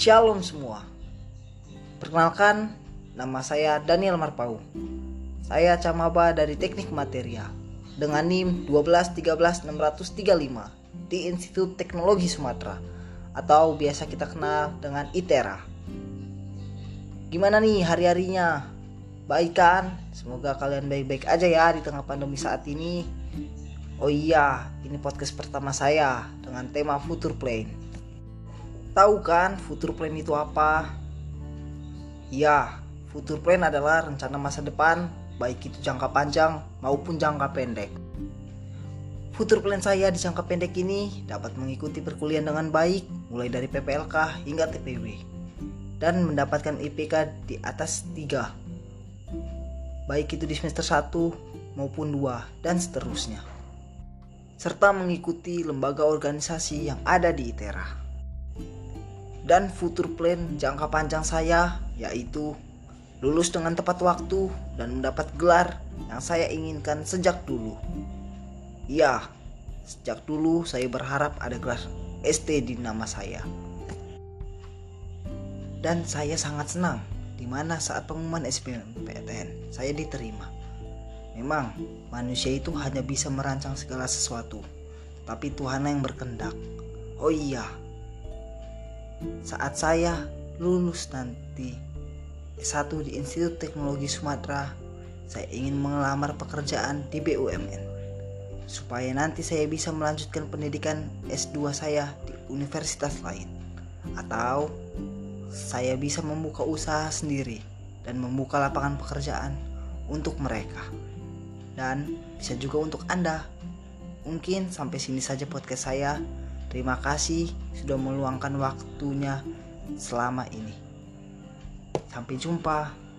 Shalom semua. Perkenalkan, nama saya Daniel Marpau. Saya camaba dari Teknik Material dengan NIM 1213635 di Institut Teknologi Sumatera atau biasa kita kenal dengan ITERA. Gimana nih hari-harinya? Baik kan? Semoga kalian baik-baik aja ya di tengah pandemi saat ini. Oh iya, ini podcast pertama saya dengan tema Future Plane. Tahu kan future plan itu apa? Ya, future plan adalah rencana masa depan, baik itu jangka panjang maupun jangka pendek. Future plan saya di jangka pendek ini dapat mengikuti perkuliahan dengan baik, mulai dari PPLK hingga TPW, dan mendapatkan IPK di atas 3. Baik itu di semester 1 maupun 2 dan seterusnya. Serta mengikuti lembaga organisasi yang ada di ITERA dan future plan jangka panjang saya yaitu lulus dengan tepat waktu dan mendapat gelar yang saya inginkan sejak dulu. Ya, sejak dulu saya berharap ada gelar ST di nama saya. Dan saya sangat senang di mana saat pengumuman SBMPTN saya diterima. Memang manusia itu hanya bisa merancang segala sesuatu, tapi Tuhan yang berkendak. Oh iya, saat saya lulus nanti S1 di Institut Teknologi Sumatera, saya ingin mengelamar pekerjaan di BUMN supaya nanti saya bisa melanjutkan pendidikan S2 saya di universitas lain atau saya bisa membuka usaha sendiri dan membuka lapangan pekerjaan untuk mereka dan bisa juga untuk Anda. Mungkin sampai sini saja podcast saya. Terima kasih sudah meluangkan waktunya selama ini. Sampai jumpa.